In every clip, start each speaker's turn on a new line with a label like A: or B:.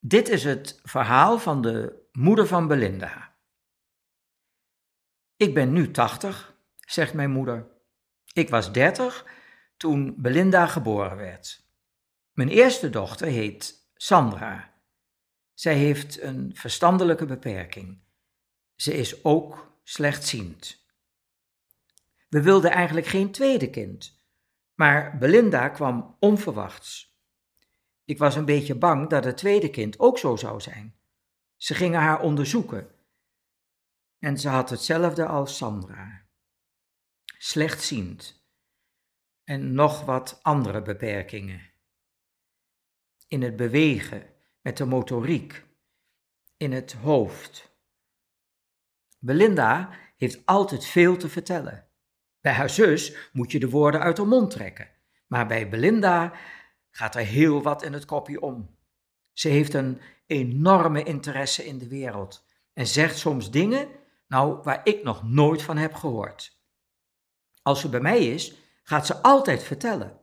A: Dit is het verhaal van de moeder van Belinda. Ik ben nu 80, zegt mijn moeder. Ik was 30 toen Belinda geboren werd. Mijn eerste dochter heet Sandra. Zij heeft een verstandelijke beperking. Ze is ook slechtziend. We wilden eigenlijk geen tweede kind, maar Belinda kwam onverwachts. Ik was een beetje bang dat het tweede kind ook zo zou zijn. Ze gingen haar onderzoeken. En ze had hetzelfde als Sandra. Slechtziend. En nog wat andere beperkingen. In het bewegen, met de motoriek, in het hoofd. Belinda heeft altijd veel te vertellen. Bij haar zus moet je de woorden uit haar mond trekken. Maar bij Belinda gaat er heel wat in het kopje om. Ze heeft een enorme interesse in de wereld en zegt soms dingen, nou, waar ik nog nooit van heb gehoord. Als ze bij mij is, gaat ze altijd vertellen.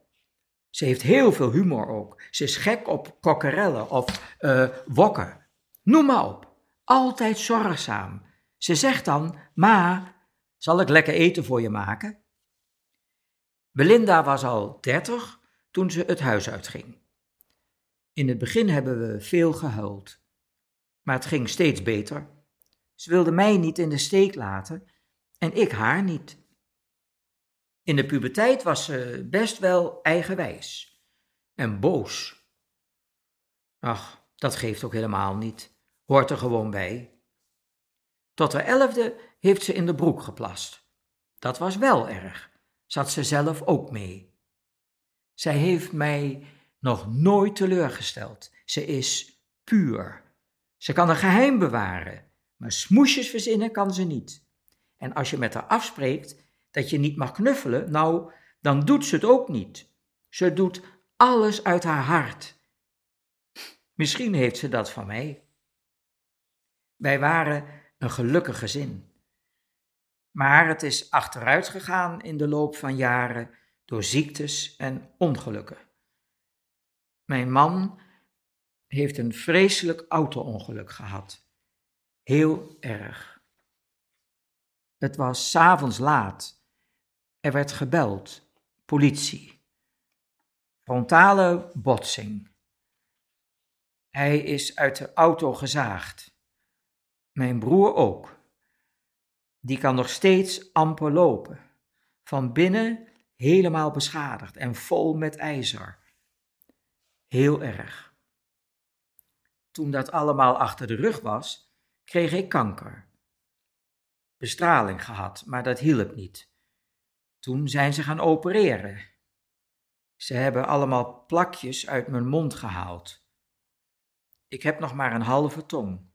A: Ze heeft heel veel humor ook. Ze is gek op kokkerellen of uh, wokken. Noem maar op. Altijd zorgzaam. Ze zegt dan: Ma, zal ik lekker eten voor je maken? Belinda was al dertig toen ze het huis uitging. In het begin hebben we veel gehuild, maar het ging steeds beter. Ze wilde mij niet in de steek laten en ik haar niet. In de puberteit was ze best wel eigenwijs en boos. Ach, dat geeft ook helemaal niet, hoort er gewoon bij. Tot de elfde heeft ze in de broek geplast. Dat was wel erg, zat ze zelf ook mee. Zij heeft mij nog nooit teleurgesteld. Ze is puur. Ze kan een geheim bewaren, maar smoesjes verzinnen kan ze niet. En als je met haar afspreekt dat je niet mag knuffelen, nou, dan doet ze het ook niet. Ze doet alles uit haar hart. Misschien heeft ze dat van mij. Wij waren een gelukkig gezin. Maar het is achteruit gegaan in de loop van jaren door ziektes en ongelukken. Mijn man heeft een vreselijk auto-ongeluk gehad. Heel erg. Het was s'avonds laat. Er werd gebeld. Politie. Frontale botsing. Hij is uit de auto gezaagd. Mijn broer ook. Die kan nog steeds amper lopen. Van binnen helemaal beschadigd en vol met ijzer. Heel erg. Toen dat allemaal achter de rug was, kreeg ik kanker. Bestraling gehad, maar dat hielp niet. Toen zijn ze gaan opereren. Ze hebben allemaal plakjes uit mijn mond gehaald. Ik heb nog maar een halve tong.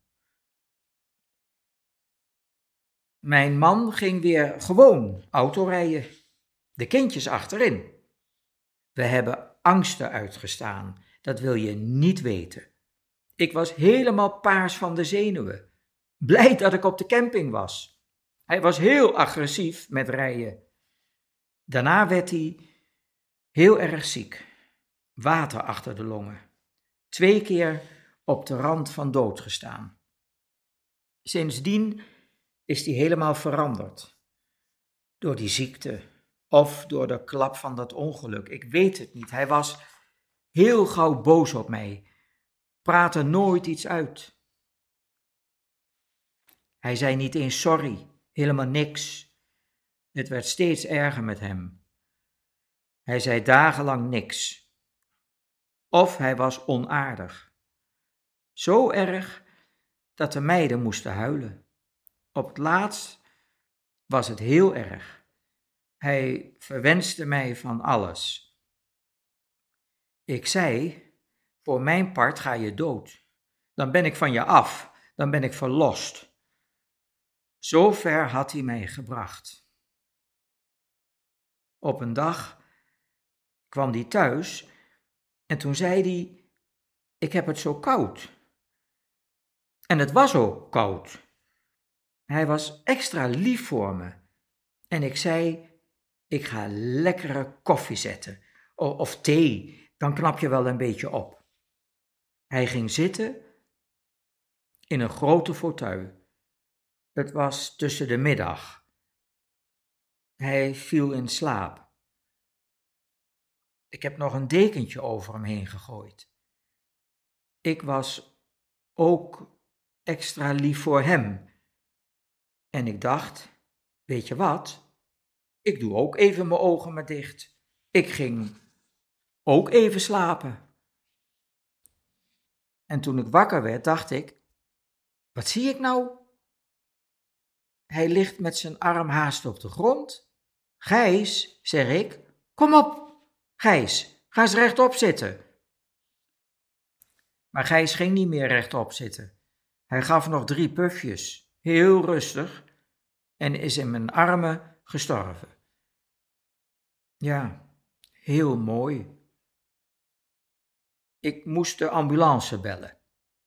A: Mijn man ging weer gewoon autorijden de kindjes achterin. We hebben angsten uitgestaan, dat wil je niet weten. Ik was helemaal paars van de zenuwen. Blij dat ik op de camping was. Hij was heel agressief met rijden. Daarna werd hij heel erg ziek. Water achter de longen. Twee keer op de rand van dood gestaan. Sindsdien is hij helemaal veranderd. Door die ziekte, of door de klap van dat ongeluk. Ik weet het niet. Hij was heel gauw boos op mij, praatte nooit iets uit. Hij zei niet eens sorry, helemaal niks. Het werd steeds erger met hem. Hij zei dagenlang niks. Of hij was onaardig. Zo erg dat de meiden moesten huilen. Op het laatst was het heel erg. Hij verwenste mij van alles. Ik zei: Voor mijn part ga je dood. Dan ben ik van je af, dan ben ik verlost. Zo ver had hij mij gebracht. Op een dag kwam hij thuis en toen zei hij: Ik heb het zo koud. En het was ook koud. Hij was extra lief voor me. En ik zei: ik ga lekkere koffie zetten. of thee, dan knap je wel een beetje op. Hij ging zitten in een grote fauteuil. Het was tussen de middag. Hij viel in slaap. Ik heb nog een dekentje over hem heen gegooid. Ik was ook extra lief voor hem. En ik dacht, weet je wat? Ik doe ook even mijn ogen maar dicht. Ik ging ook even slapen. En toen ik wakker werd, dacht ik, wat zie ik nou? Hij ligt met zijn arm haast op de grond. Gijs, zeg ik, kom op, Gijs, ga eens rechtop zitten. Maar Gijs ging niet meer rechtop zitten. Hij gaf nog drie pufjes, heel rustig, en is in mijn armen gestorven. Ja, heel mooi. Ik moest de ambulance bellen.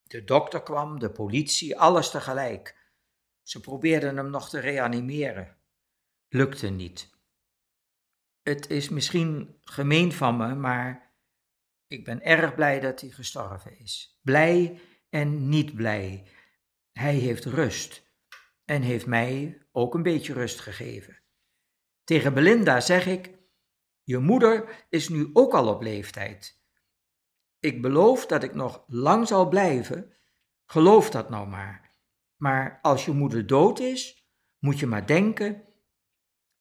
A: De dokter kwam, de politie, alles tegelijk. Ze probeerden hem nog te reanimeren. Lukte niet. Het is misschien gemeen van me, maar ik ben erg blij dat hij gestorven is. Blij en niet blij. Hij heeft rust en heeft mij ook een beetje rust gegeven. Tegen Belinda zeg ik: Je moeder is nu ook al op leeftijd. Ik beloof dat ik nog lang zal blijven. Geloof dat nou maar. Maar als je moeder dood is, moet je maar denken: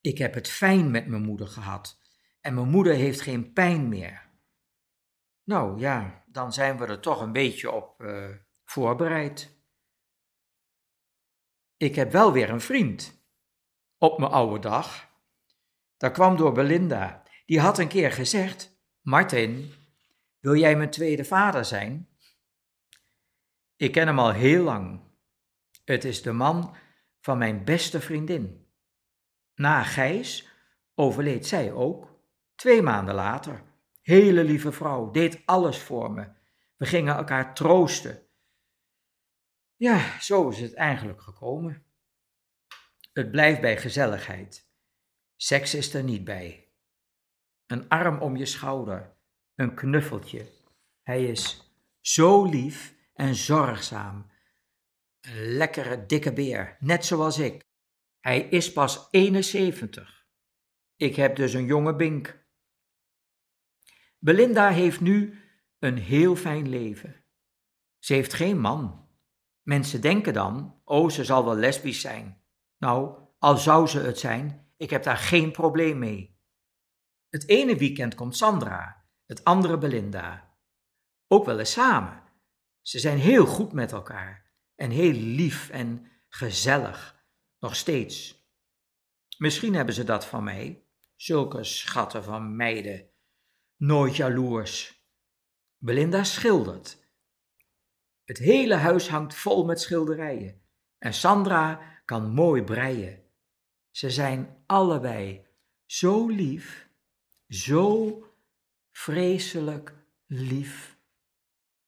A: ik heb het fijn met mijn moeder gehad en mijn moeder heeft geen pijn meer. Nou ja, dan zijn we er toch een beetje op uh, voorbereid. Ik heb wel weer een vriend. Op mijn oude dag. Dat kwam door Belinda. Die had een keer gezegd: Martin, wil jij mijn tweede vader zijn? Ik ken hem al heel lang. Het is de man van mijn beste vriendin. Na Gijs overleed zij ook, twee maanden later. Hele lieve vrouw, deed alles voor me. We gingen elkaar troosten. Ja, zo is het eigenlijk gekomen. Het blijft bij gezelligheid. Seks is er niet bij. Een arm om je schouder, een knuffeltje. Hij is zo lief en zorgzaam. Een lekkere dikke beer, net zoals ik. Hij is pas 71. Ik heb dus een jonge bink. Belinda heeft nu een heel fijn leven. Ze heeft geen man. Mensen denken dan, oh, ze zal wel lesbisch zijn. Nou, al zou ze het zijn, ik heb daar geen probleem mee. Het ene weekend komt Sandra, het andere Belinda. Ook wel eens samen. Ze zijn heel goed met elkaar en heel lief en gezellig. Nog steeds. Misschien hebben ze dat van mij, zulke schatten van meiden. Nooit jaloers. Belinda schildert. Het hele huis hangt vol met schilderijen. En Sandra kan mooi breien. Ze zijn allebei zo lief, zo vreselijk lief.